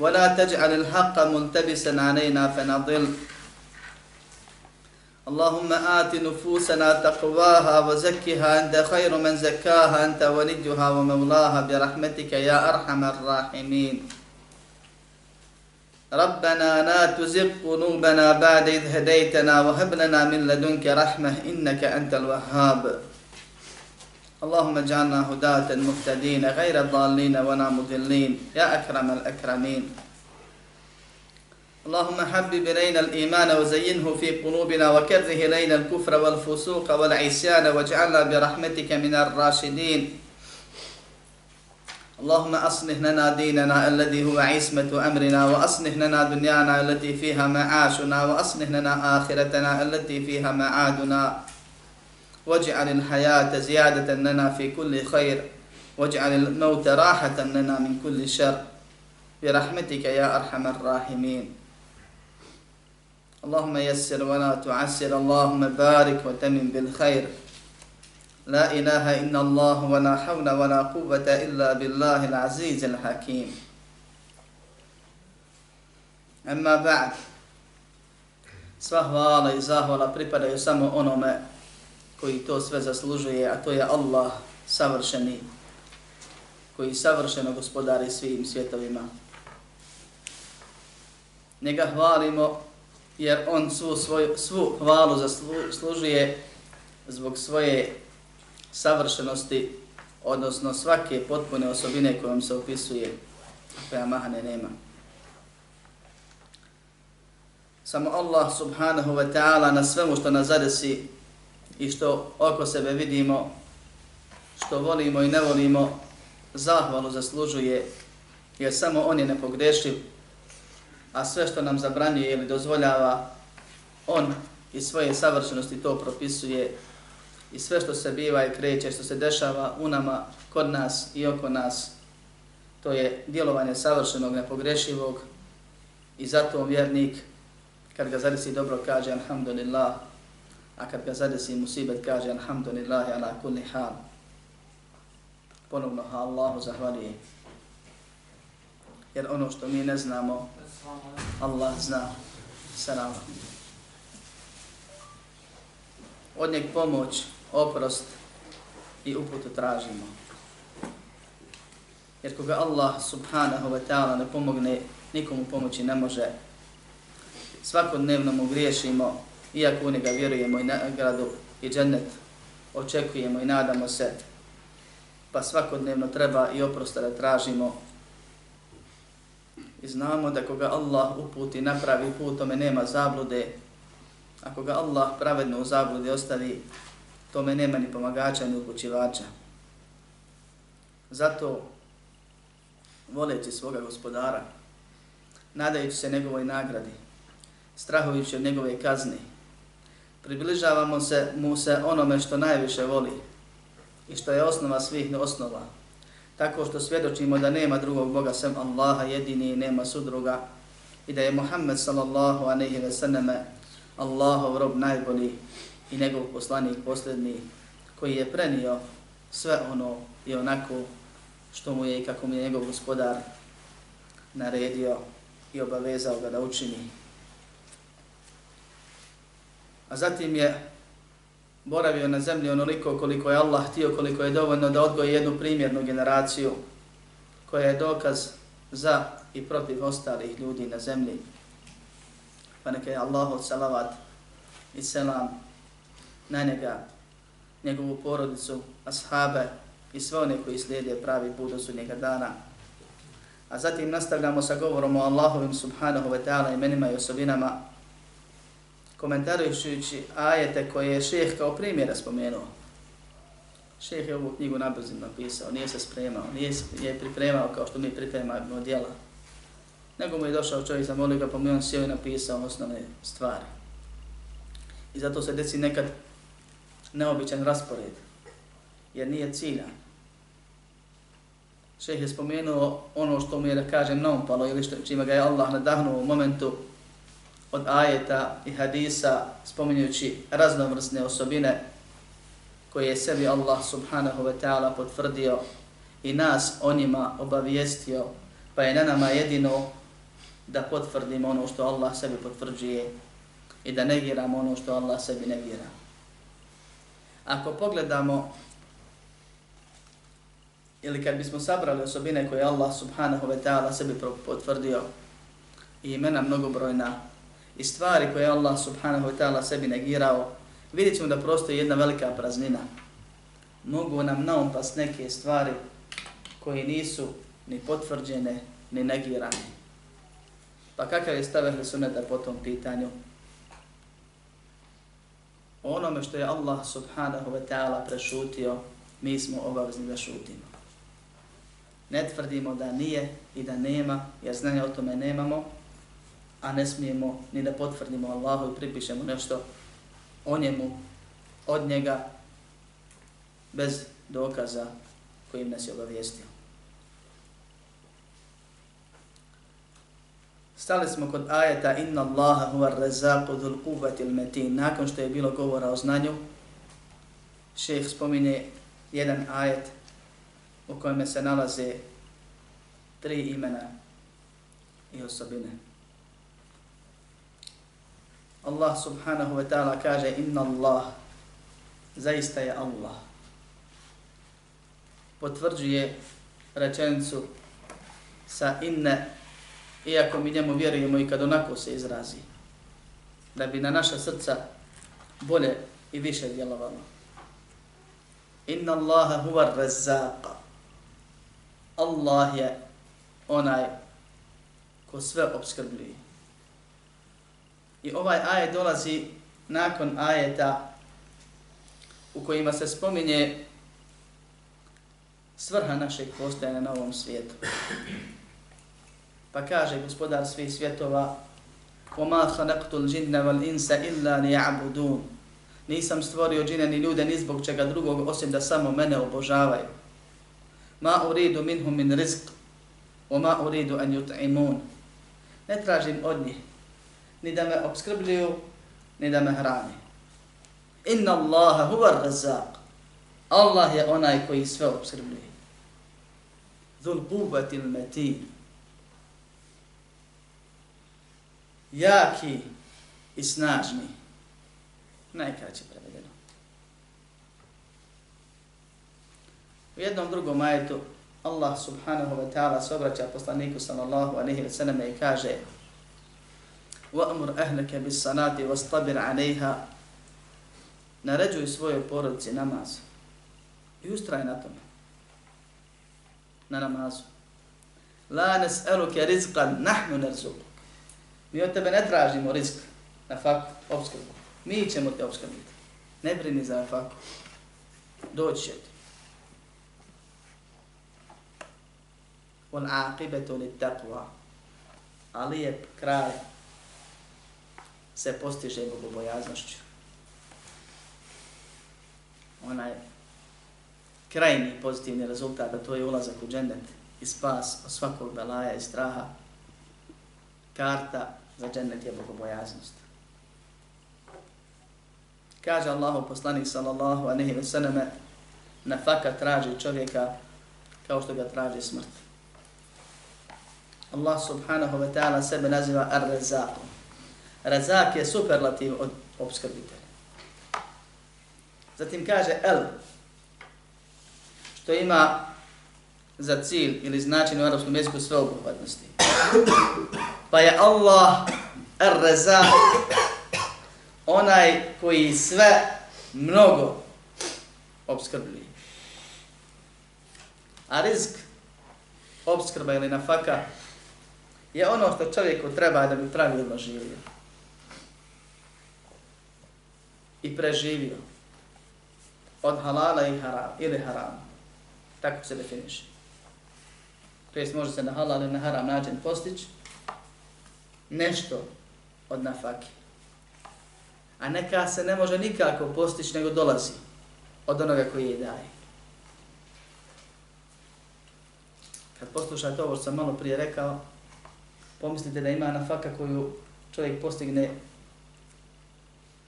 ولا تجعل الحق ملتبسا علينا فنضل. اللهم آت نفوسنا تقواها وزكها. أنت خير من زكاها أنت وليها ومولاها. برحمتك يا أرحم الراحمين. ربنا لا تزغ قلوبنا بعد إذ هديتنا وهب لنا من لدنك رحمة إنك أنت الوهاب. اللهم اجعلنا هداة مهتدين غير ضالين ولا مضلين. يا أكرم الأكرمين. اللهم حبب إلينا الإيمان وزينه في قلوبنا وكره إلينا الكفر والفسوق والعصيان واجعلنا برحمتك من الراشدين. اللهم أصلح لنا ديننا الذي هو عصمة أمرنا وأصلح لنا دنيانا التي فيها معاشنا وأصلح لنا آخرتنا التي فيها معادنا. واجعل الحياة زيادة لنا في كل خير. واجعل الموت راحة لنا من كل شر. برحمتك يا أرحم الراحمين. اللهم يسر ولا تعسر. اللهم بارك وتمن بالخير. لا إله إلا الله ولا حول ولا قوة إلا بالله العزيز الحكيم. أما بعد Sva hvala i zahvala pripadaju samo onome koji to sve zaslužuje, a to je Allah savršeni, koji savršeno gospodari svim svjetovima. Njega hvalimo jer on svu, svoju, svu hvalu zaslužuje zbog svoje savršenosti, odnosno svake potpune osobine kojom se opisuje, koja mahane nema. Samo Allah subhanahu wa ta'ala na svemu što nas zadesi i što oko sebe vidimo, što volimo i ne volimo, zahvalu zaslužuje, jer samo on je nepogrešiv, a sve što nam zabranjuje ili dozvoljava, on i svoje savršenosti to propisuje i sve što se biva i kreće, što se dešava u nama, kod nas i oko nas, to je djelovanje savršenog, nepogrešivog i zato vjernik, kad ga zadesi dobro, kaže Alhamdulillah, a kad ga zadesi musibet, kaže Alhamdulillah ala kulli hal. Ponovno Allahu zahvalije. Jer ono što mi ne znamo, Allah zna. Salam. Od njeg pomoć, oprost i uputu tražimo. Jer koga Allah subhanahu wa ta'ala ne pomogne, nikomu pomoći ne može. Svakodnevno mu griješimo, iako u njega vjerujemo i nagradu i džennet, očekujemo i nadamo se, pa svakodnevno treba i oprosta da tražimo. I znamo da koga Allah uputi napravi put, tome nema zablude. Ako ga Allah pravedno u zablude ostavi, tome nema ni pomagača ni upućivača. Zato, voleći svoga gospodara, nadajući se njegovoj nagradi, strahujući od njegove kazne, približavamo se mu se onome što najviše voli i što je osnova svih osnova, tako što svjedočimo da nema drugog Boga sem Allaha jedini i nema sudruga i da je Muhammed sallallahu aleyhi ve sallame Allahov rob najbolji i njegov poslanik posljedni koji je prenio sve ono i onako što mu je i kako mu je njegov gospodar naredio i obavezao ga da učini. A zatim je boravio na zemlji onoliko koliko je Allah htio, koliko je dovoljno da odgoji jednu primjernu generaciju koja je dokaz za i protiv ostalih ljudi na zemlji. Pa neka je Allahu salavat i selam na njega, njegovu porodicu, ashabe i sve one koji slijede pravi put do sudnjega dana. A zatim nastavljamo sa govorom o Allahovim subhanahu wa ta'ala imenima i osobinama komentarujući ajete koje je šeheh kao primjera spomenuo. Šeheh je ovu knjigu nabrzim napisao, nije se spremao, nije je pripremao kao što mi pripremamo djela. nego mu je došao čovjek za molio ga, pa mu je on sjeo i napisao osnovne stvari. I zato se desi nekad neobičan raspored, jer nije ciljan. Šeheh je spomenuo ono što mu je, da kažem, naumpalo ili što, čime ga je Allah nadahnuo u momentu od ajeta i hadisa, spominjući raznovrsne osobine koje je sebi Allah subhanahu wa ta'ala potvrdio i nas o njima obavijestio, pa je na nama jedino da potvrdimo ono što Allah sebi potvrđuje i da negiramo ono što Allah sebi negira. Ako pogledamo ili kad bismo sabrali osobine koje Allah subhanahu wa ta'ala sebi potvrdio i imena mnogobrojna i stvari koje Allah subhanahu wa ta'ala sebi negirao, vidjet ćemo da prostoji jedna velika praznina. Mogu nam naumpast neke stvari koje nisu ni potvrđene, ni negirane. Pa kakav je stav ehli sunneta po tom pitanju? Onome što je Allah subhanahu wa ta'ala prešutio, mi smo obavezni da šutimo. Ne tvrdimo da nije i da nema, jer znanja o tome nemamo, a ne smijemo ni da potvrdimo Allahu i pripišemo nešto o njemu, od njega, bez dokaza kojim nas je obavijestio. Stali smo kod ajeta Inna Allaha huwa rezaku dhul kuvati metin. Nakon što je bilo govora o znanju, šeheh spominje jedan ajet u kojem se nalaze tri imena i osobine. Allah subhanahu wa ta'ala kaže inna Allah. Zaista je Allah. Potvrđuje rečenicu sa inne iako mi njemu vjerujemo i kad onako se izrazi da bi na naša srca bolje i više djelovalo. Inna Allaha huwa razzaqa Allah je onaj ko sve obskrbljuje I ovaj ajet dolazi nakon ajeta u kojima se spominje svrha našeg postojanja na ovom svijetu. Pa kaže gospodar svih svjetova وَمَا خَنَقْتُ الْجِنَّ وَالْإِنْسَ إِلَّا لِيَعْبُدُونَ Nisam stvorio džine ni ljude ni zbog čega drugog osim da samo mene obožavaju. Ma uridu minhum min rizq, wa ma uridu an yut'imun. Ne tražim od njih ni da me obskrbljuju, ni da me hrani. Inna Allaha huwa razzaq. Allah je onaj koji sve obskrbljuje. Dhul quwwati al-matin. Jaki i snažni. Najkraće prevedeno. U jednom drugom ajetu Allah subhanahu wa ta'ala se obraća poslaniku sallallahu alaihi wa sallam i kaže وَأْمُرْ أَهْلَكَ بِالصَّنَاتِ وَاسْتَبِرْ عَلَيْهَا Naređuj svojoj porodici namaz i ustraj na tome. Na namazu. La nes'eluke rizqan nahnu nerzuluk. Mi od tebe ne tražimo rizq na faku, obskrbu. Mi ćemo te obskrbiti. Ne brini za faku. Doći će ti. Wal aqibetu li taqwa. Ali je kraj se postiže bogobojaznošću. Onaj krajni pozitivni rezultat, a to je ulazak u džennet i spas od svakog belaja i straha, karta za džennet je bogobojaznost. Kaže Allahu poslanik sallallahu a ve selleme nafaka traži čovjeka kao što ga traži smrt. Allah subhanahu wa ta'ala sebe naziva ar-rezakom. Razak je superlativ od obskrbitelja. Zatim kaže el, što ima za cilj ili značin u arabskom jeziku sveobuhvatnosti. Pa je Allah ar-razak, onaj koji sve mnogo obskrbljuje. A rizk, obskrba ili nafaka, je ono što čovjeku treba da bi pravilno živio. I preživio od halala i haram, ili haram. Tako se definiše. To jest može se na halal ili na haram način postići, nešto od nafake. A neka se ne može nikako postići nego dolazi od onoga koji je daje. Kad poslušate ovo što sam malo prije rekao, pomislite da ima nafaka koju čovjek postigne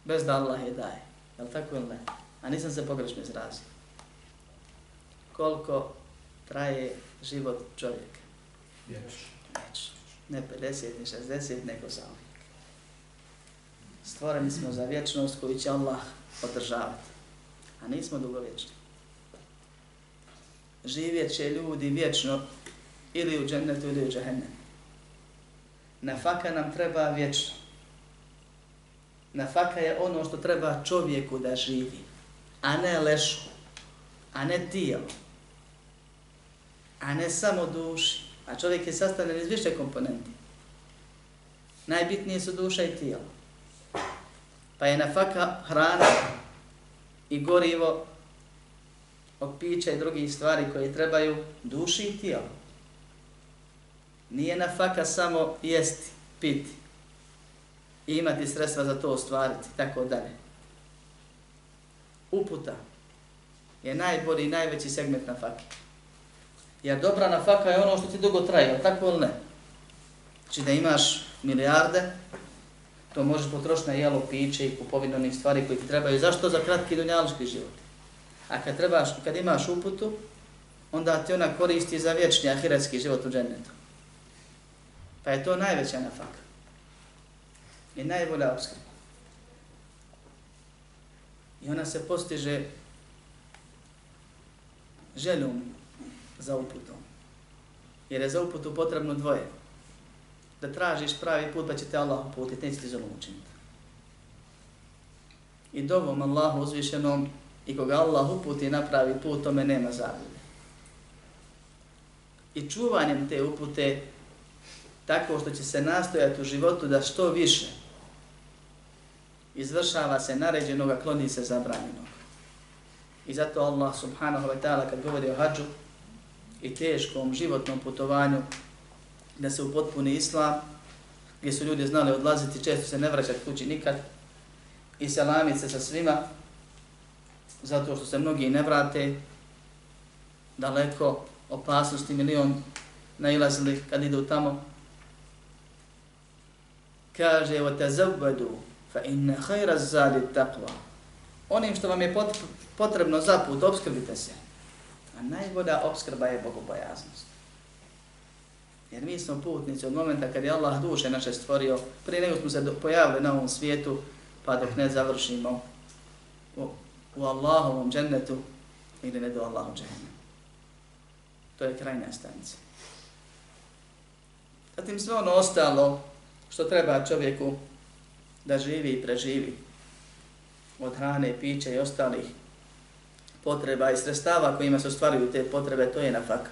bez da Allah je daje. Je li tako ili ne? A nisam se pogrešno izrazio. Koliko traje život čovjeka? Vječno. Ne 50, ni 60, nego za uvijek. Stvoreni smo za vječnost koju će Allah održavati. A nismo dugovječni. Živjet će ljudi vječno ili u džennetu ili u džahennemu. Nafaka nam treba vječno. Nafaka je ono što treba čovjeku da živi, a ne lešu, a ne tijelo, a ne samo duši. A čovjek je sastavljen iz više komponenti. Najbitnije su duša i tijelo. Pa je nafaka hrana i gorivo od pića i drugih stvari koje trebaju duši i tijelo. Nije nafaka samo jesti, piti i imati sredstva za to ostvariti, tako dalje. Uputa je najbolji i najveći segment na faki. Jer dobra nafaka je ono što ti dugo traje, tako ili ne? Znači da imaš milijarde, to možeš potrošiti na jelo, piće i kupovinu onih stvari koji ti trebaju. Zašto? Za kratki dunjalički život. A kad, trebaš, kad imaš uputu, onda ti ona koristi za vječni ahiretski život u džennetu. Pa je to najveća nafaka. I najbolja obskrba. I ona se postiže željom za uputom. Jer je za uputu potrebno dvoje. Da tražiš pravi put, pa će te Allah uputiti, neće ti želom učiniti. I dovom Allahu uzvišenom i koga Allah uputi na pravi put, tome nema zabude. I čuvanjem te upute tako što će se nastojati u životu da što više izvršava se naređenog, a kloni se zabranjenog. I zato Allah subhanahu wa ta'ala kad govori o hađu i teškom životnom putovanju da se upotpuni islam, gdje su ljudi znali odlaziti, često se ne vraćati kući nikad i selamiti se sa svima, zato što se mnogi ne vrate daleko opasnosti milion nailazili kad idu tamo, kaže wa tazawwadu fa inna khayra zadi taqwa. Onim što vam je potrebno za put obskrbite se. A najbolja obskrba je bogobojaznost. Jer mi smo putnici od momenta kad je Allah duše naše stvorio prije nego smo se pojavili na ovom svijetu pa dok ne završimo u, u Allahovom džennetu ili ne do Allahom džennetu to je krajna stanica. Zatim sve ono ostalo što treba čovjeku da živi i preživi od hrane, pića i ostalih potreba i sredstava kojima se ostvaruju te potrebe, to je nafaka.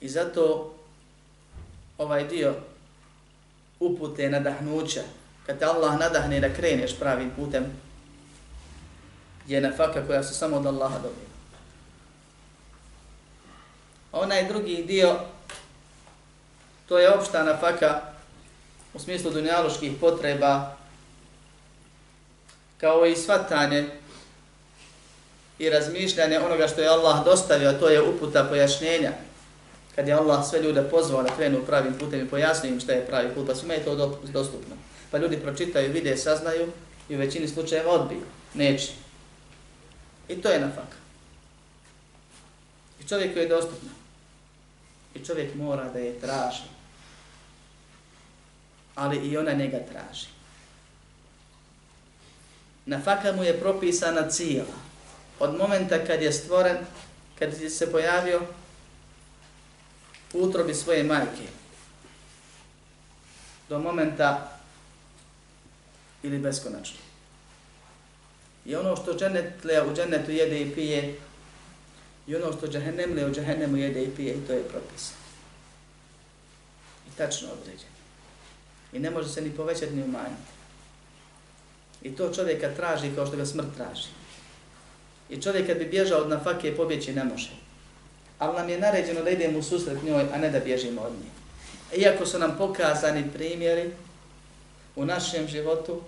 I zato ovaj dio upute nadahnuća, kad te Allah nadahne da kreneš pravim putem, je nafaka koja se samo od Allaha dobije. Onaj drugi dio To je opšta nafaka u smislu dunjaloških potreba kao i svatanje i razmišljanje onoga što je Allah dostavio, a to je uputa pojašnjenja. Kad je Allah sve ljude pozvao da krenu pravim putem i pojasnio im šta je pravi put, pa svima je to dostupno. Pa ljudi pročitaju, vide, saznaju i u većini slučajeva odbiju. Neće. I to je nafaka. I čovjek je dostupno. I čovjek mora da je traži ali i ona njega traži. Nafaka mu je propisana cijela. Od momenta kad je stvoren, kad je se pojavio u utrobi svoje majke, do momenta ili beskonačno. I ono što dženetlija u dženetu jede i pije, i ono što džahennemlija u džahennemu jede i pije, i to je propisano. I tačno određeno i ne može se ni povećati ni umanjiti. I to čovjeka traži kao što ga smrt traži. I čovjek kad bi bježao od nafake pobjeći ne može. Ali nam je naređeno da idemo u susret njoj, a ne da bježimo od nje. iako su nam pokazani primjeri u našem životu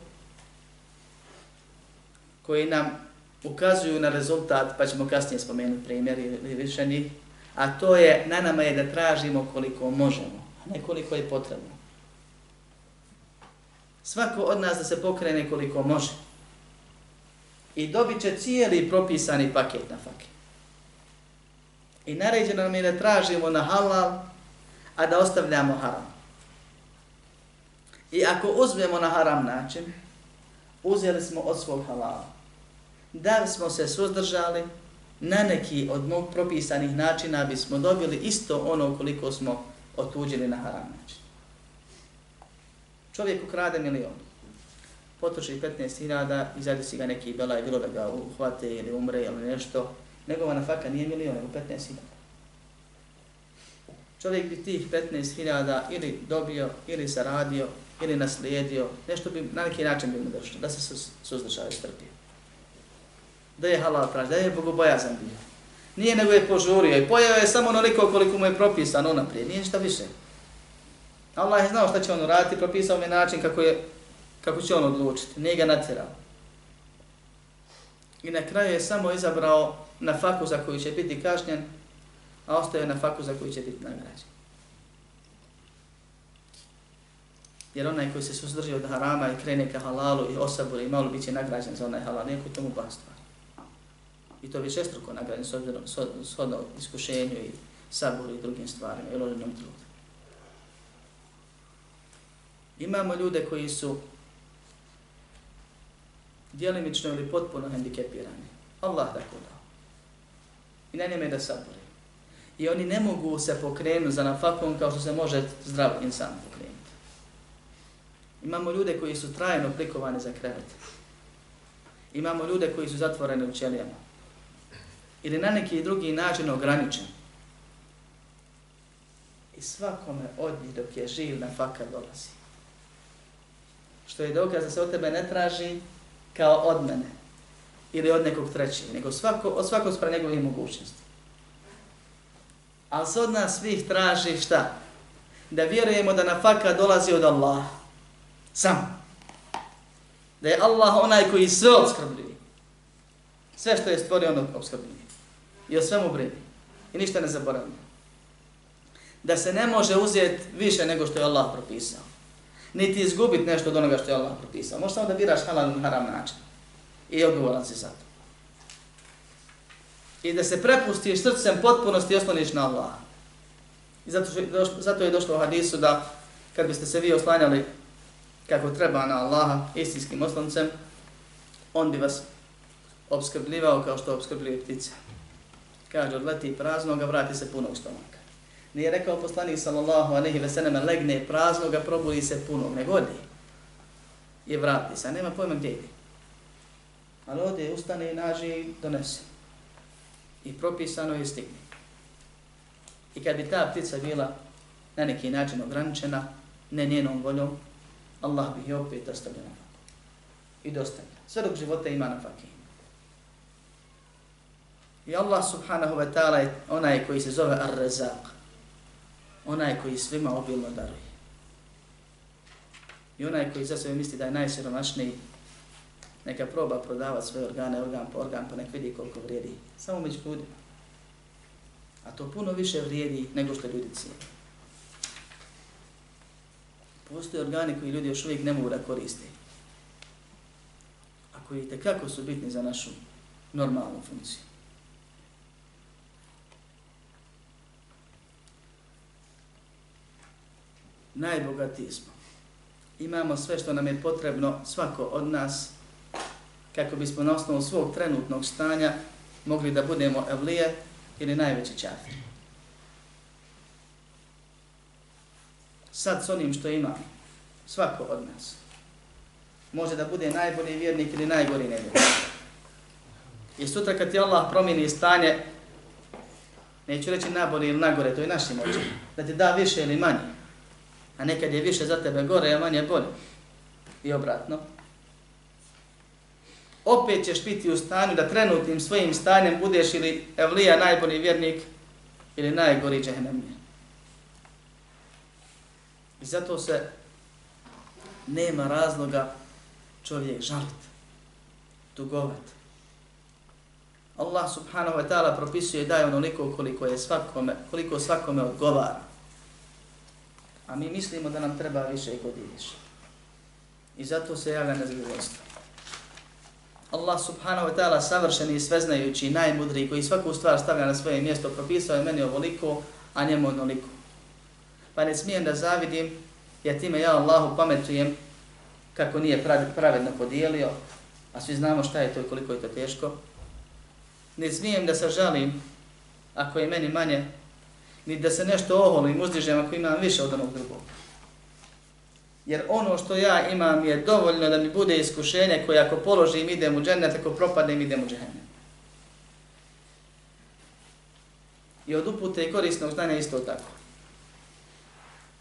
koji nam ukazuju na rezultat, pa ćemo kasnije spomenuti primjer ili više njih, a to je, na nama je da tražimo koliko možemo, a ne koliko je potrebno. Svako od nas da se pokrene koliko može. I dobit će cijeli propisani paket na faket. I naređeno nam je da tražimo na halal, a da ostavljamo haram. I ako uzmemo na haram način, uzeli smo od svog halala. Da smo se suzdržali na neki od mog propisanih načina, bismo dobili isto ono koliko smo otuđili na haram način. Čovjek ukrade milion, potroši 15.000 i zadi si ga neki bela i bilo da ga uhvate ili umre ili nešto, njegova nafaka nije milion, nego 15.000. Čovjek bi tih 15.000 ili dobio, ili zaradio, ili naslijedio, nešto bi na neki način bi mu došlo, da se suzdržao i strpio. Da je halal praž, da je bogobojazan bio. Nije nego je požurio i pojao je samo onoliko koliko mu je propisano naprijed, nije ništa više. Allah je znao šta će on uraditi, propisao mi način kako, je, kako će on odlučiti, nije ga natjerao. I na kraju je samo izabrao na faku za koju će biti kažnjen, a ostaje na faku za koju će biti nagrađen. Jer onaj koji se suzdrži od harama i krene ka halalu i osaburi i malo bit će nagrađen za onaj halal, nijako tomu ba stvar. I to više struko nagrađen s obzirom, s odno iskušenju i saboru i drugim stvarima i loženom trudu. Imamo ljude koji su dijelimično ili potpuno hendikepirani. Allah tako dao. I na njeme da sabori. I oni ne mogu se pokrenuti za nafakom kao što se može zdrav insan pokrenuti. Imamo ljude koji su trajno prikovani za krevet. Imamo ljude koji su zatvoreni u ćelijama. Ili na neki drugi način ograničeni. I svakome od njih dok je živ na faka dolazi. Što je dokaz da se od tebe ne traži kao od mene ili od nekog trećeg, nego svako, od svakog spra njegovih mogućnosti. Ali se od nas svih traži šta? Da vjerujemo da na faka dolazi od Allaha. Sam. Da je Allah onaj koji sve obskrbljuje. Sve što je stvorio on obskrbljuje. I o svemu brine. I ništa ne zaboravlja. Da se ne može uzeti više nego što je Allah propisao. Niti izgubiti nešto od onoga što je Allah propisao. Možeš samo da biraš halal na haram način. I odgovoran si za to. I da se prepustiš srcem potpunosti i osloniš na Allah. I zato, zato je došlo u hadisu da kad biste se vi oslanjali kako treba na Allaha istinskim osloncem, on bi vas obskrbljivao kao što obskrbljuje ptice. Kaže, odleti praznoga, vrati se punog stomaka. Nije rekao poslanik sallallahu alaihi ve sellem legne praznoga, probudi se punog, nego godi. I vrati se, nema pojma gdje ide. Ali ode, ustane i nađe i donese. I propisano je stigne. I kad bi ta ptica bila na neki način ograničena, ne njenom voljom, Allah bi je opet ostavio na faku. I dostavlja. Sve dok života ima na faku. I Allah subhanahu wa ta'ala je onaj koji se zove Ar-Razaq. Onaj koji svima obilno daruje. I onaj koji za sebe misli da je najsiromašniji, neka proba prodavati svoje organe, organ po organ, pa nek vidi koliko vrijedi. Samo među ljudima. A to puno više vrijedi nego što ljudi cijeli. Postoje organi koji ljudi još uvijek ne mogu da koriste. A koji tekako su bitni za našu normalnu funkciju. Najbogatiji smo. Imamo sve što nam je potrebno, svako od nas, kako bismo na osnovu svog trenutnog stanja mogli da budemo evlije ili najveći čafir. sad s onim što imamo, svako od nas, može da bude najbolji vjernik ili najgori nevjernik. I sutra kad ti Allah promijeni stanje, neću reći nabolji ili nagore, to je naši moći, da ti da više ili manje. A nekad je više za tebe gore, a manje bolje. I obratno. Opet ćeš biti u stanju da trenutnim svojim stanjem budeš ili evlija najbolji vjernik ili najgori džehnemlija. I zato se nema razloga čovjek žalit, tugovat. Allah subhanahu wa ta'ala propisuje daje onoliko koliko je svakome, koliko svakome odgovara. A mi mislimo da nam treba više i godi više. I zato se javlja nezadovoljstvo. Allah subhanahu wa ta'ala savršeni i sveznajući i najmudriji koji svaku stvar stavlja na svoje mjesto propisao je meni ovoliko, a njemu onoliko. Pa ne smijem da zavidim, jer time ja Allahu pametujem kako nije pravedno podijelio, a svi znamo šta je to i koliko je to teško. Ne smijem da se žalim ako je meni manje, ni da se nešto oholim, uzdižem ako imam više od onog drugog. Jer ono što ja imam je dovoljno da mi bude iskušenje koje ako položim idem u džennet, ako propadnem idem u džennet. I od upute i korisnog znanja isto tako.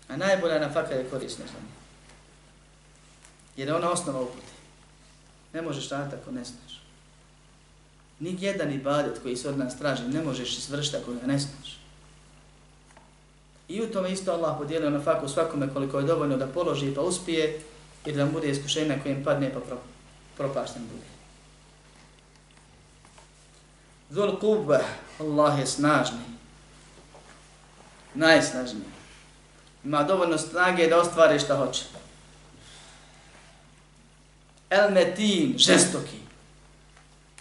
A najbolja nafaka je korisno znanje. Jer je ona osnova upute. Ne možeš raditi ako ne znaš. Nik jedan ibadet koji se od nas traži ne možeš izvršiti ako ga ne znaš. I u tome isto Allah podijelio na faku svakome koliko je dovoljno da položi pa uspije i da bude iskušenje na kojem padne pa propašten bude. Zul kubba, Allah je snažni. Najsnažniji. Ima dovoljno snage da ostvari šta hoće. El metin, žestoki.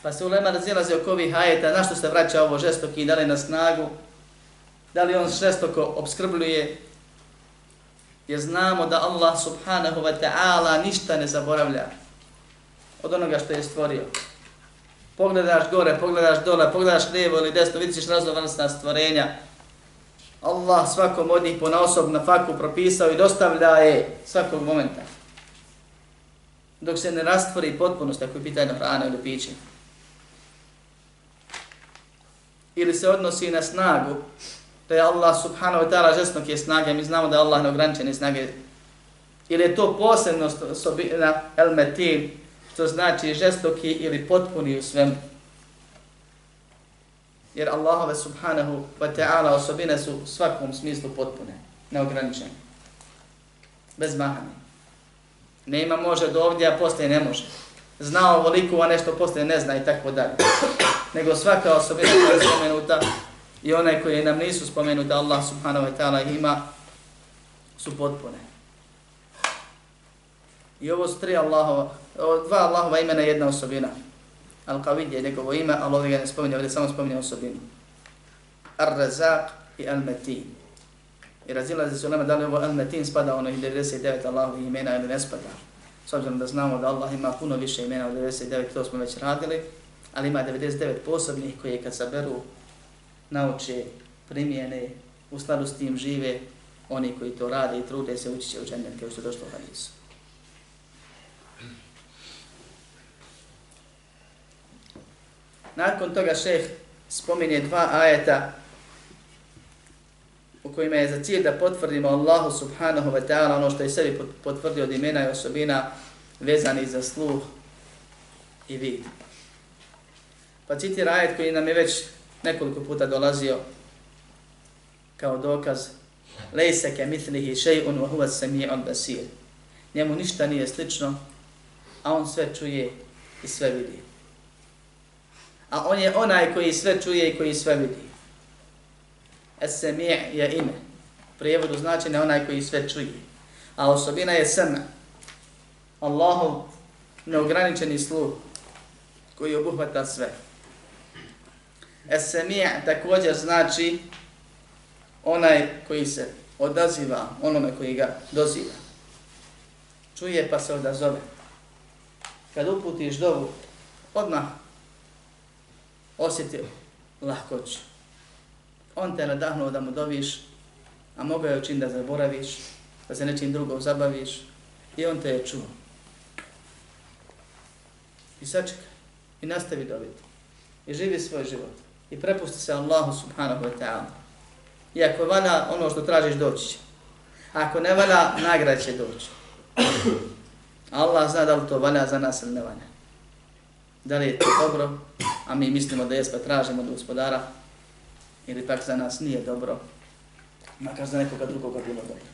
Pa se ulema razilaze oko ovih ajeta, na što se vraća ovo žestoki, da li na snagu, da li on šestoko obskrbljuje, jer znamo da Allah subhanahu wa ta'ala ništa ne zaboravlja od onoga što je stvorio. Pogledaš gore, pogledaš dole, pogledaš lijevo ili desno, vidiš raznovrstna stvorenja. Allah svakom od njih ponaosob na faku propisao i dostavlja je svakog momenta. Dok se ne rastvori potpunost, ako je pitanje hrane ili piće. Ili se odnosi na snagu, da je Allah subhanahu wa ta'ala žestnog je snage, mi znamo da je Allah neograničene snage. Ili je to posebnost osobina el metin, što znači žestoki ili potpuni u svemu. Jer Allahove subhanahu wa ta'ala osobine su u svakom smislu potpune, neograničene. Bez mahane. Nema može do ovdje, a poslije ne može. Znao ovoliko, a nešto poslije ne zna i tako dalje. Nego svaka osobina koja je spomenuta i one koje nam nisu spomenute Allah subhanahu wa ta'ala ima su potpune. I ovo su tri Allahova, dva Allahova imena i jedna osobina. Al-Qavid je njegovo ime, ali ovdje ga ne spominje, ovdje samo spominje osobinu. Ar-Razaq i Al-Matin. I razilazi se u da li ovo Al-Matin spada ono 99 Allahovih imena ili ne spada. S obzirom da znamo da Allah ima puno više imena od 99, to smo već radili, ali ima 99 posebnih koje kad saberu nauče, primjene, u skladu s tim žive oni koji to rade i trude se ući će u džennet kao što došlo u hadisu. Nakon toga šeh spominje dva ajeta u kojima je za cilj da potvrdimo Allahu subhanahu wa ta'ala ono što je sebi potvrdio od imena i osobina vezani za sluh i vid. Pa citira ajet koji nam je već nekoliko puta dolazio kao dokaz Lejse ke mitlihi še'un wa huwa sami'un basir. Njemu ništa nije slično, a on sve čuje i sve vidi. A on je onaj koji sve čuje i koji sve vidi. Es-sami' je ime. U prijevodu znači ne onaj koji sve čuje. A osobina je sema. Allahov neograničeni sluh koji obuhvata sve. Es-sami' također znači onaj koji se odaziva onome koji ga doziva. Čuje pa se odazove. Kad uputiš dovu, odmah osjeti lahkoću. On te nadahnuo da mu doviš, a mogao je učin da zaboraviš, da se nečim drugom zabaviš, i on te je čuo. I sačekaj, i nastavi dobiti. I živi svoj život i prepusti se Allahu subhanahu wa ta'ala. I ako valja ono što tražiš doći će. Ako ne valja, nagrad će doći. Allah zna da li to valja za nas ili ne valja. Da li je to dobro, a mi mislimo da jesme pa tražimo od gospodara, ili pak za nas nije dobro, makar za nekoga drugoga bilo dobro.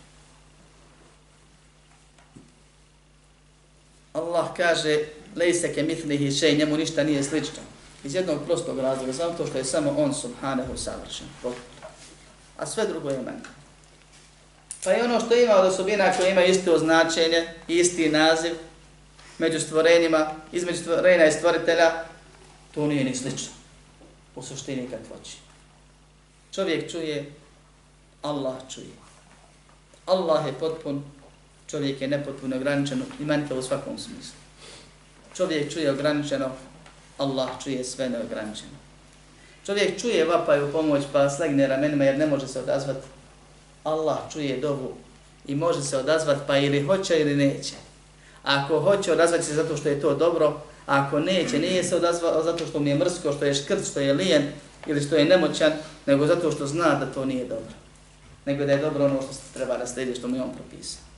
Allah kaže, lejse ke mitlihi še, njemu ništa nije slično. Iz jednog prostog razloga, samo to što je samo on subhanahu savršen. A sve drugo je meni. Pa i ono što ima od osobina koje ima isto označenje, isti naziv, među stvorenjima, između stvorenja i stvoritelja, to nije ni slično. U suštini kad hoće. Čovjek čuje, Allah čuje. Allah je potpun, čovjek je nepotpuno ograničen i u svakom smislu. Čovjek čuje ograničeno, Allah čuje sve neograničeno. Čovjek čuje vapaj u pomoć pa slegne ramenima jer ne može se odazvati. Allah čuje dovu i može se odazvati pa ili hoće ili neće. Ako hoće odazvati se zato što je to dobro, a ako neće, nije se odazvao zato što mu je mrsko, što je škrt, što je lijen ili što je nemoćan, nego zato što zna da to nije dobro. Nego da je dobro ono što se treba naslediti, što što mi on propisao.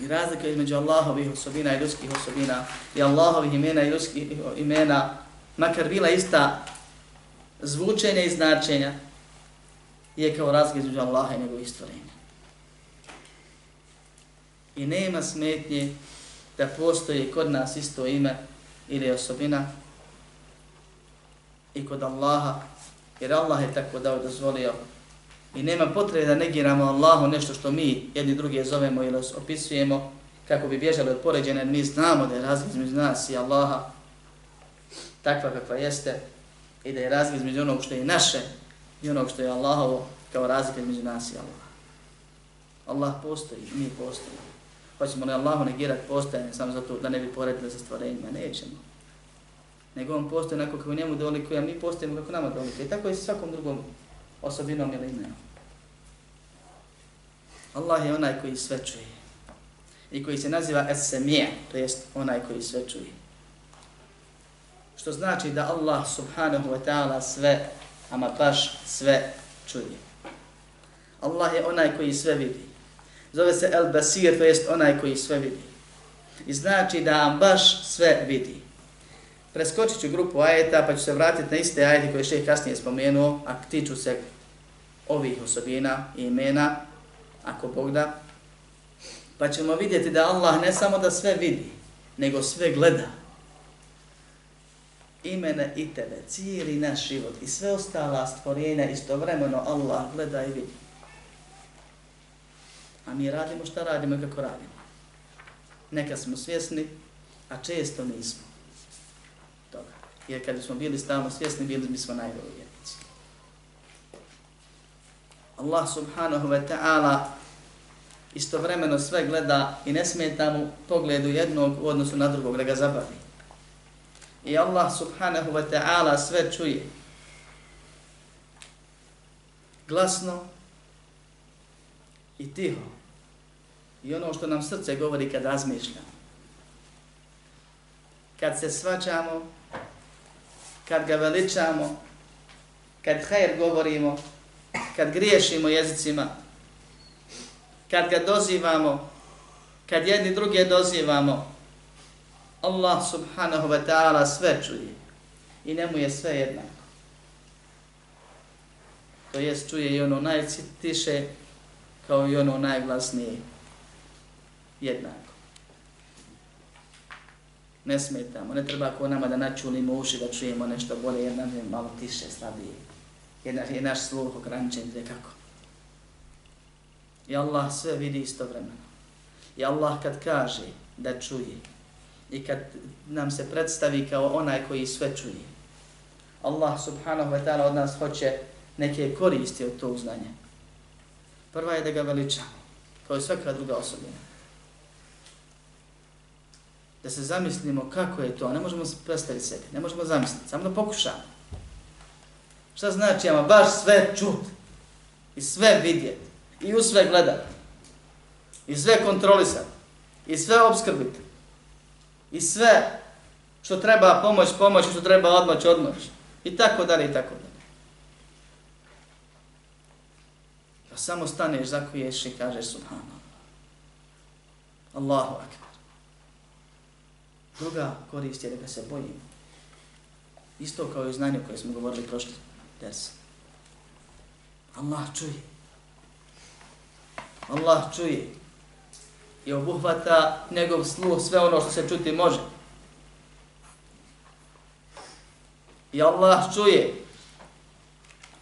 I razlika između Allahovih osobina i ljudskih osobina i Allahovih imena i ljudskih imena, makar bila ista zvučenja i značenja, je kao razlika između Allaha i njegovih stvorenja. I nema smetnje da postoji kod nas isto ime ili osobina i kod Allaha, jer Allah je tako dao dozvolio I nema potrebe da negiramo Allahu nešto što mi jedni druge zovemo ili opisujemo kako bi bježali od poređene, mi znamo da je razlika između nas i Allaha takva kakva jeste i da je razlika između onog što je naše i onog što je Allahovo kao razlika između nas i Allaha. Allah postoji, mi postojimo. Hoćemo li Allahu negirati postojanje samo zato da ne bi poredili sa stvorenjima? Nećemo. Nego on postoji onako kako njemu dolikuje, a mi postojimo kako nama dolikuje. I tako je svakom drugom osobinom ili imenom. Allah je onaj koji sve čuje. I koji se naziva Es-Semije, to jest onaj koji sve čuje. Što znači da Allah subhanahu wa ta'ala sve, ama baš sve čuje. Allah je onaj koji sve vidi. Zove se El-Basir, to jest onaj koji sve vidi. I znači da vam baš sve vidi. Preskočit ću grupu ajeta pa ću se vratiti na iste ajete koje šeh kasnije spomenuo, a tiču se ovih osobina i imena, ako Bog da. Pa ćemo vidjeti da Allah ne samo da sve vidi, nego sve gleda. Imena i tebe, cijeli naš život i sve ostala stvorenja istovremeno Allah gleda i vidi. A mi radimo šta radimo i kako radimo. Neka smo svjesni, a često nismo. Jer kad smo bili stalno svjesni, bili bismo najbolji vjernici. Allah subhanahu wa ta'ala istovremeno sve gleda i ne smeta mu pogledu jednog u odnosu na drugog da ga zabavi. I Allah subhanahu wa ta'ala sve čuje. Glasno i tiho. I ono što nam srce govori kad razmišljamo. Kad se svađamo, kad ga veličamo, kad hajr govorimo, kad griješimo jezicima, kad ga dozivamo, kad jedni druge dozivamo, Allah subhanahu wa ta'ala sve čuje i njemu je sve jednako. To jest čuje i ono najtiše kao i ono najglasnije jednako ne smetamo, ne treba ko nama da načulimo uši da čujemo nešto bolje, jer nam je malo tiše, slabije. Jer je naš sluh ograničen, gdje kako. I Allah sve vidi istovremeno. I Allah kad kaže da čuje i kad nam se predstavi kao onaj koji sve čuje, Allah subhanahu wa ta'ala od nas hoće neke koristi od tog znanja. Prva je da ga veličamo, kao i svaka druga osobina da se zamislimo kako je to, ne možemo predstaviti sebi, ne možemo zamisliti, samo da pokušamo. Šta znači, ama baš sve čut i sve vidjet i u sve gledat i sve kontrolisat i sve obskrbit i sve što treba pomoć, pomoć, što treba odmoć, odmoć i tako dalje i tako dalje. Pa samo staneš, zakuješ i kažeš subhanallah. Allahu akbar. Druga korist je da ga se bojimo. Isto kao i znanje koje smo govorili prošli ders. Allah čuje. Allah čuje. i obuhvata njegov sluh sve ono što se čuti može. I Allah čuje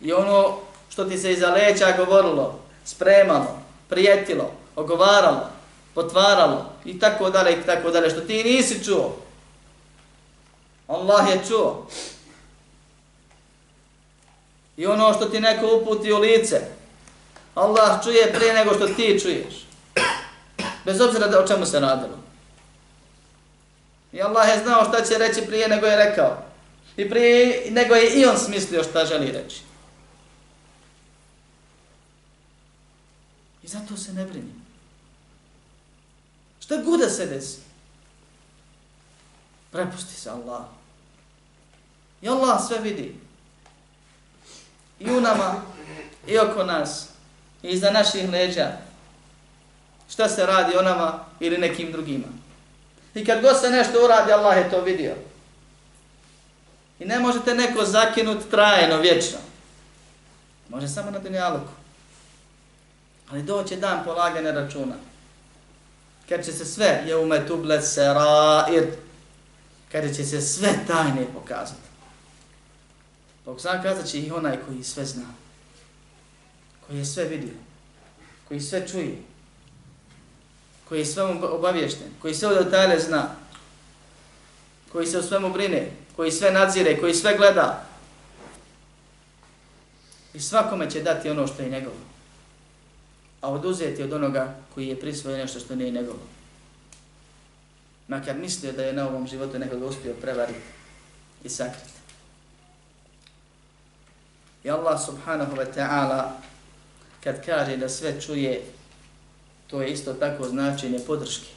i ono što ti se iza leća govorilo, spremalo, prijetilo, ogovaralo, potvaralo i tako dalje i tako dalje, što ti nisi čuo. Allah je čuo. I ono što ti neko uputi u lice, Allah čuje prije nego što ti čuješ. Bez obzira da o čemu se radilo. I Allah je znao šta će reći prije nego je rekao. I prije nego je i on smislio šta želi reći. I zato se ne brini. Šta god da se desi. Prepusti se Allah. I Allah sve vidi. I u nama, i oko nas, i iza naših leđa. Šta se radi o nama ili nekim drugima. I kad god se nešto uradi, Allah je to vidio. I ne možete neko zakinut trajno, vječno. Može samo na dunjaluku. Ali doće dan polagane računa. Kad će se sve, je ume tuble serair, kada će se sve tajne pokazati. Bog zna kazat će i onaj koji sve zna. Koji je sve vidio. Koji sve čuje. Koji je sve obavješten. Koji sve od detalje zna. Koji se o svemu brine. Koji sve nadzire. Koji sve gleda. I svakome će dati ono što je njegovo a oduzeti od onoga koji je prisvojio nešto što nije njegovo. Makar mislio da je na ovom životu nekoga uspio prevariti i sakriti. I Allah subhanahu wa ta'ala kad kaže da sve čuje, to je isto tako značenje podrške.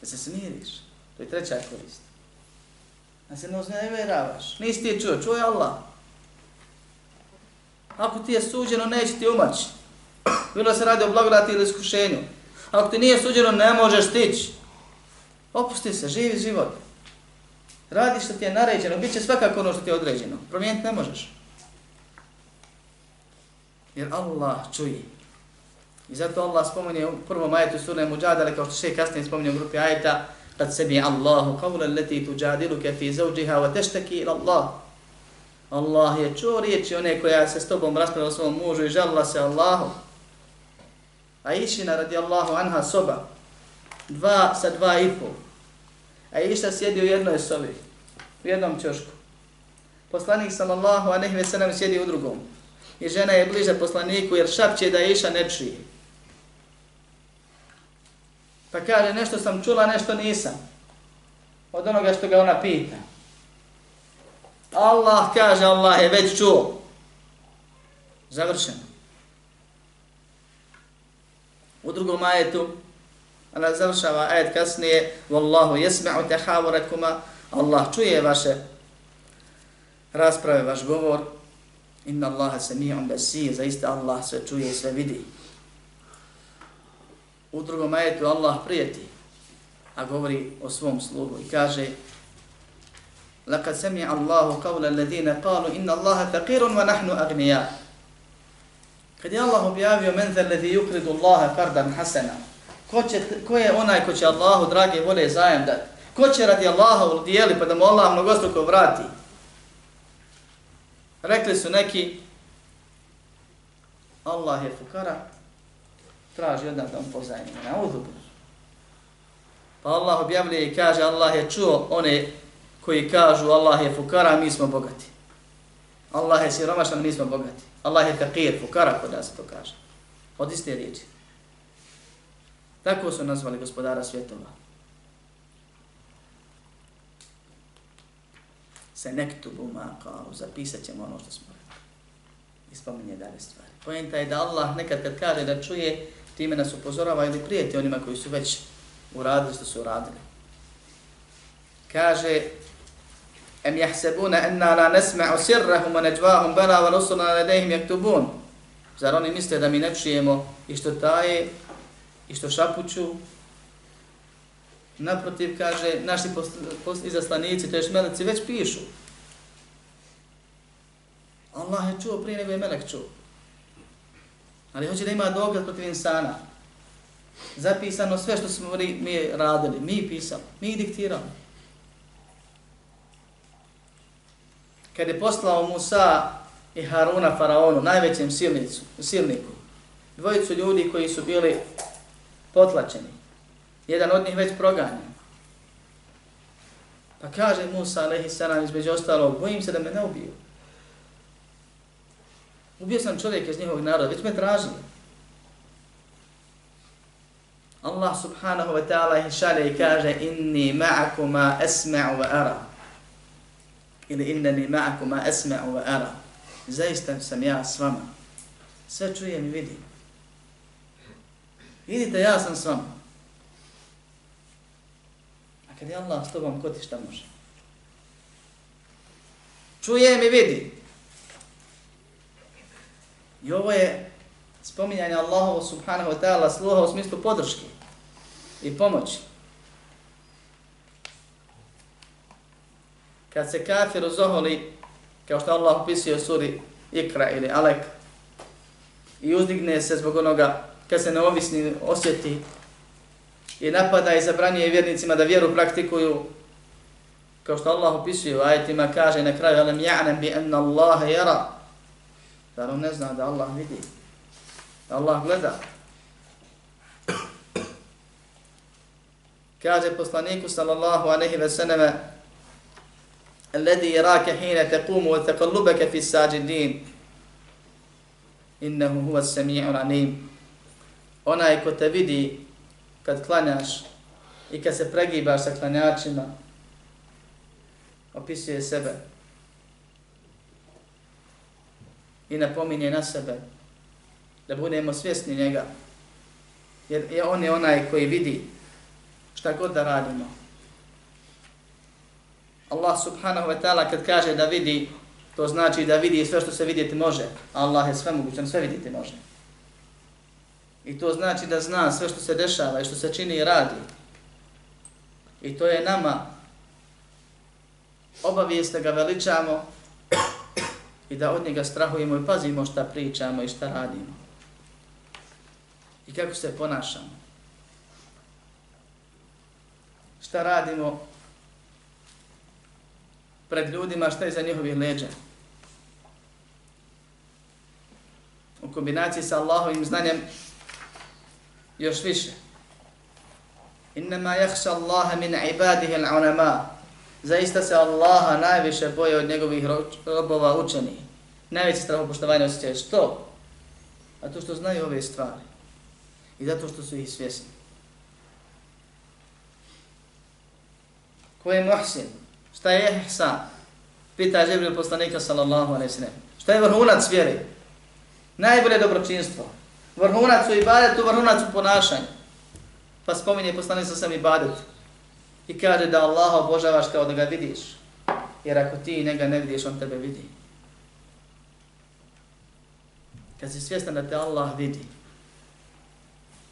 Da se smiriš. To je treća korist. Da se ne uznevjeravaš. Nisi ti čuo, čuje Allah. Ako ti je suđeno, neće ti umaći. Bilo se radi o blagodati ili iskušenju. Ako ti nije suđeno, ne možeš stići. Opusti se, živi život. Radi što ti je naređeno, bit će svakako ono što ti je određeno. Promijeniti ne možeš. Jer Allah čuje. I zato Allah spominje u prvom ajetu sura Mujadala, kao što še kasnije spominje u grupi ajeta, kad sebi Allahu qawla leti tujadiluka fi zauđiha wa teštaki ila Allah. Allah je čuo riječi one koja se s tobom raspravila svom mužu i žalila se Allahu. A Išina radijallahu anha soba, dva sa dva i pol. A Iša sjedi u jednoj sobi, u jednom čošku. Poslanik sallallahu a nehve sellem sjedi u drugom. I žena je bliže poslaniku jer šapće da Iša ne čuje. Pa kaže, nešto sam čula, nešto nisam. Od onoga što ga ona pita. Allah kaže, Allah je već čuo. Završeno. U drugom ajetu, ona završava ajet kasnije, Wallahu jesma'u tahawurakuma, Allah čuje vaše rasprave, vaš govor, inna Allaha sami'un basir, zaista Allah sve čuje i sve vidi. U drugom ajetu Allah prijeti, a govori o svom sluhu i kaže لقد سمع الله قول الذين قالوا إن الله فقير ونحن أغنياء Kad je Allah objavio men zel ladhi yukridu Allaha fardan hasana. Ko, će, ko je onaj ko će Allahu drage vole zajem dati? Ko će radi Allaha udijeli pa da mu Allah mnogostruko vrati? Rekli su neki Allah je fukara, traži od nas da mu pozajmi. Na uzubu. Pa Allah objavljuje i kaže Allah je čuo one koji kažu Allah je fukara, mi smo bogati. Allah je siromašan, mi smo bogati. Allah je fakir, fukara, kod nas to kaže. Od iste riječi. Tako su nazvali gospodara svjetova. Se nektu buma kao, zapisat ćemo ono što smo rekli. I spominje dalje stvari. Pojenta je da Allah nekad kad kaže da čuje, time nas upozorava ili prijeti onima koji su već uradili što su uradili. Kaže, em jahsebuna enna la nesma'u sirrahum wa najvahum bala wa rusulna yaktubun. Zar oni misle da mi ne čujemo i što taje i što šapuću? Naprotiv, kaže, naši izaslanici, to je meleci, već pišu. Allah je čuo prije nego je melek čuo. Ali hoće da ima dokaz protiv insana. Zapisano sve što smo mi radili, mi pisali, mi diktirali. Kad je poslao Musa i Haruna faraonu, najvećem silnicu, silniku, dvojicu ljudi koji su bili potlačeni, jedan od njih već proganjen. Pa kaže Musa, alaihi salam, između ostalog, bojim se da me ne ubiju. Ubio sam čovjek iz njihovog naroda, već me tražili. Allah subhanahu wa ta'ala ih šalje i kaže inni ma'akuma esma'u wa ara. Ili inneni ma'akuma esma'u wa ara. Zaista sam ja s vama. Sve čujem i vidim. Vidite, ja sam s vama. A kad je Allah s tobom, ko ti šta može? Čujem i vidim. I ovo je spominjanje Allahovu subhanahu wa ta'ala sluha u smislu podrške i pomoći. Kad se kafir uzoholi, kao što Allah opisuje u suri Ikra ili Alek, i uzdigne se zbog onoga kad se neovisni osjeti i napada i zabranjuje vjernicima da vjeru praktikuju, kao što Allah opisuje u ajetima, kaže na kraju, alam ja'nem bi enna Allahe jara, Zar on ne zna da Allah vidi? Da Allah gleda? Kaže poslaniku sallallahu aleyhi ve sallame الذي يراك حين تقوم وتقلبك في الساجدين. sajidin هو السميع العليم. Onaj ko te vidi kad klanjaš i kad se pregibaš sa klanjačima opisuje sebe. I napominje na sebe, da budemo svjesni njega, jer je on je onaj koji vidi šta god da radimo. Allah subhanahu wa ta'ala kad kaže da vidi, to znači da vidi sve što se vidjeti može. Allah je sve mogućan, sve vidjeti može. I to znači da zna sve što se dešava i što se čini i radi. I to je nama obavijest da ga veličamo i da od njega strahujemo i pazimo šta pričamo i šta radimo. I kako se ponašamo. Šta radimo pred ljudima, šta je za njihovih leđa. U kombinaciji sa Allahovim znanjem još više. Innama jahša Allaha min ibadihi al-unama. Zaista se Allaha najviše boje od njegovih robova učeni. Najveći strahopoštovanje osjećaju što? A to što znaju ove stvari. I zato što su ih svjesni. Ko je muhsin? Šta je ihsan? Pita Žebril poslanika sallallahu alaihi sallam. Šta je vrhunac vjeri? Najbolje dobročinstvo. Vrhunac u ibadetu, vrhunac u ponašanju. Pa spominje poslanik sa sam ibadet. I kaže da Allah obožavaš kao da ga vidiš. Jer ako ti njega ne vidiš, on tebe vidi. Kad si svjestan da te Allah vidi.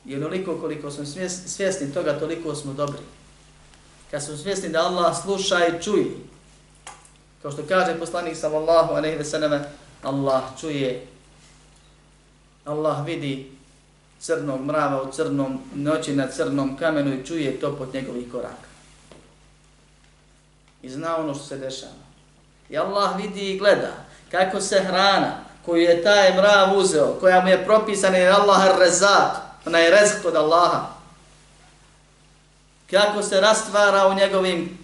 I onoliko koliko smo svjesni toga, toliko smo dobri. Kad smo svjesni da Allah sluša i čuje. Kao što kaže poslanik sallallahu alaihi ve selleme, Allah čuje, Allah vidi crnog mrava u crnom noći na crnom kamenu i čuje to pod njegovih koraka i zna ono što se dešava. I Allah vidi i gleda kako se hrana koju je taj mrav uzeo, koja mu je propisana je Allah rezak, ona je rezk od Allaha. Kako se rastvara u njegovim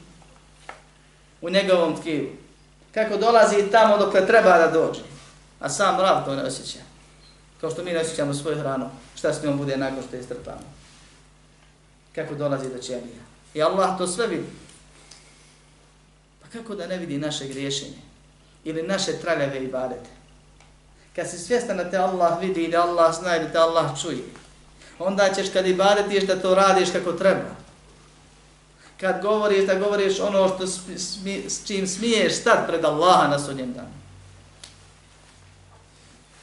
u njegovom tkivu. Kako dolazi tamo dok treba da dođe. A sam mrav to ne osjeća. Kao što mi ne osjećamo svoju hranu. Šta s njom bude nakon što je strpano. Kako dolazi do čenija. I Allah to sve vidi Pa kako da ne vidi naše griješenje ili naše traljave ibadete? Kad si svjestan da te Allah vidi i da Allah zna i da te Allah čuje, onda ćeš kad ibadetiš da to radiš kako treba. Kad govoriš da govoriš ono što smi, s čim smiješ stat pred Allaha na sudnjem danu.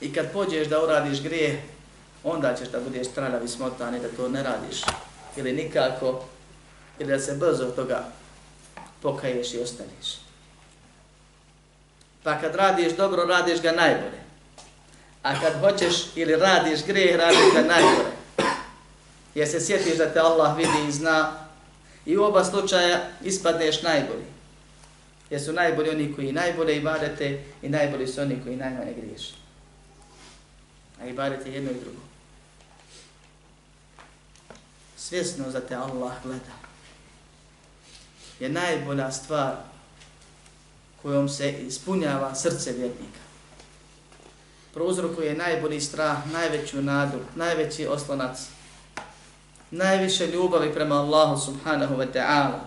I kad pođeš da uradiš grije, onda ćeš da budeš traljav i smotan i da to ne radiš. Ili nikako, ili da se brzo toga pokaješ i ostaneš. Pa kad radiš dobro, radiš ga najbolje. A kad hoćeš ili radiš grijeh, radiš ga najbolje. jer se sjetiš da te Allah vidi i zna i u oba slučaja ispadneš najbolji. Jer su najbolji oni koji najbolje ibadete i najbolji su oni koji najmanje griješe. A ibadete jedno i drugo. Svjesno za te Allah gleda je najbolja stvar kojom se ispunjava srce vjernika. Prouzrokuje najbolji strah, najveću nadu, najveći oslonac, najviše ljubavi prema Allahu subhanahu wa ta'ala.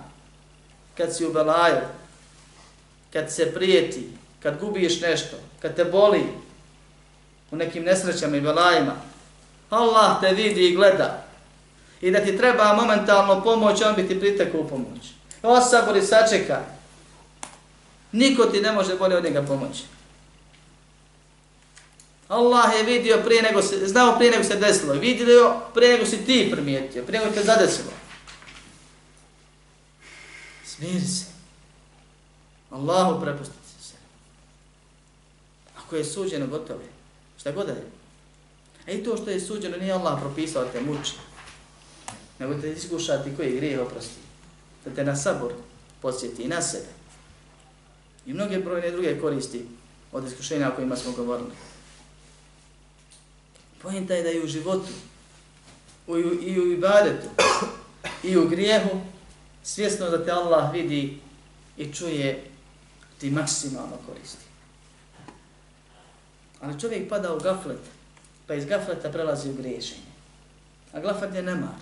Kad si u belaju, kad se prijeti, kad gubiš nešto, kad te boli u nekim nesrećama i belajima, Allah te vidi i gleda. I da ti treba momentalno pomoć, on bi ti pritekao u pomoć. Osabori, sačeka. Niko ti ne može bolje od njega pomoći. Allah je vidio prije nego se, znao prije nego se desilo, vidio prije nego si ti primijetio, prije nego te zadesilo. Smiri se. Allahu prepustiti se. Ako je suđeno, gotovo je. Šta god je. A i to što je suđeno nije Allah propisao te muči. Nego te iskušati koji grije oprosti. Da te na sabor podsjeti i na sebe. I mnoge brojne druge koristi od iskušenja o kojima smo govorili. Pojenta je da i u životu, u, i u ibadetu, i u grijehu, svjesno da te Allah vidi i čuje, ti maksimalno koristi. Ali čovjek pada u gaflet, pa iz gafleta prelazi u griješenje. A gaflet je nemar.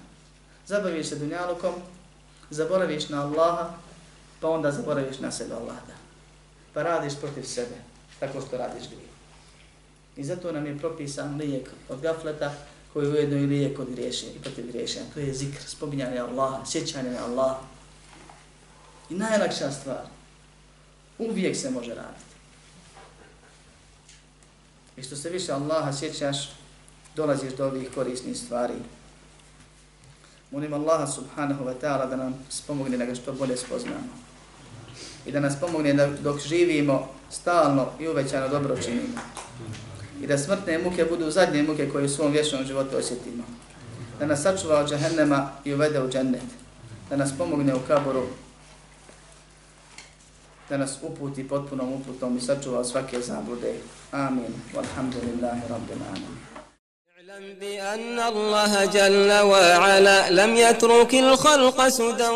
Zabaviš se dunjalukom, zaboraviš na Allaha, pa onda zaboraviš na sebe Allaha. Pa radiš protiv sebe, tako što radiš grijeh. I zato nam je propisan lijek od gafleta, koji je ujedno i lijek od griješenja i protiv griješenja. To je zikr, spominjanje Allaha, sjećanje na Allaha. I najlakša stvar, uvijek se može raditi. I što se više Allaha sjećaš, dolaziš do ovih korisnih stvari. Molim Allaha subhanahu wa ta'ala da nam spomogne da ga što bolje spoznamo. I da nas pomogne da dok živimo stalno i uvećano dobro činimo I da smrtne muke budu zadnje muke koje u svom vječnom životu osjetimo. Da nas sačuva od džahennema i uvede u džennet. Da nas pomogne u kaboru. Da nas uputi potpunom uputom i sačuva od svake zablude. Amin. Walhamdulillahi rabbil alamin. اعلم بأن الله جل وعلا لم يترك الخلق سدى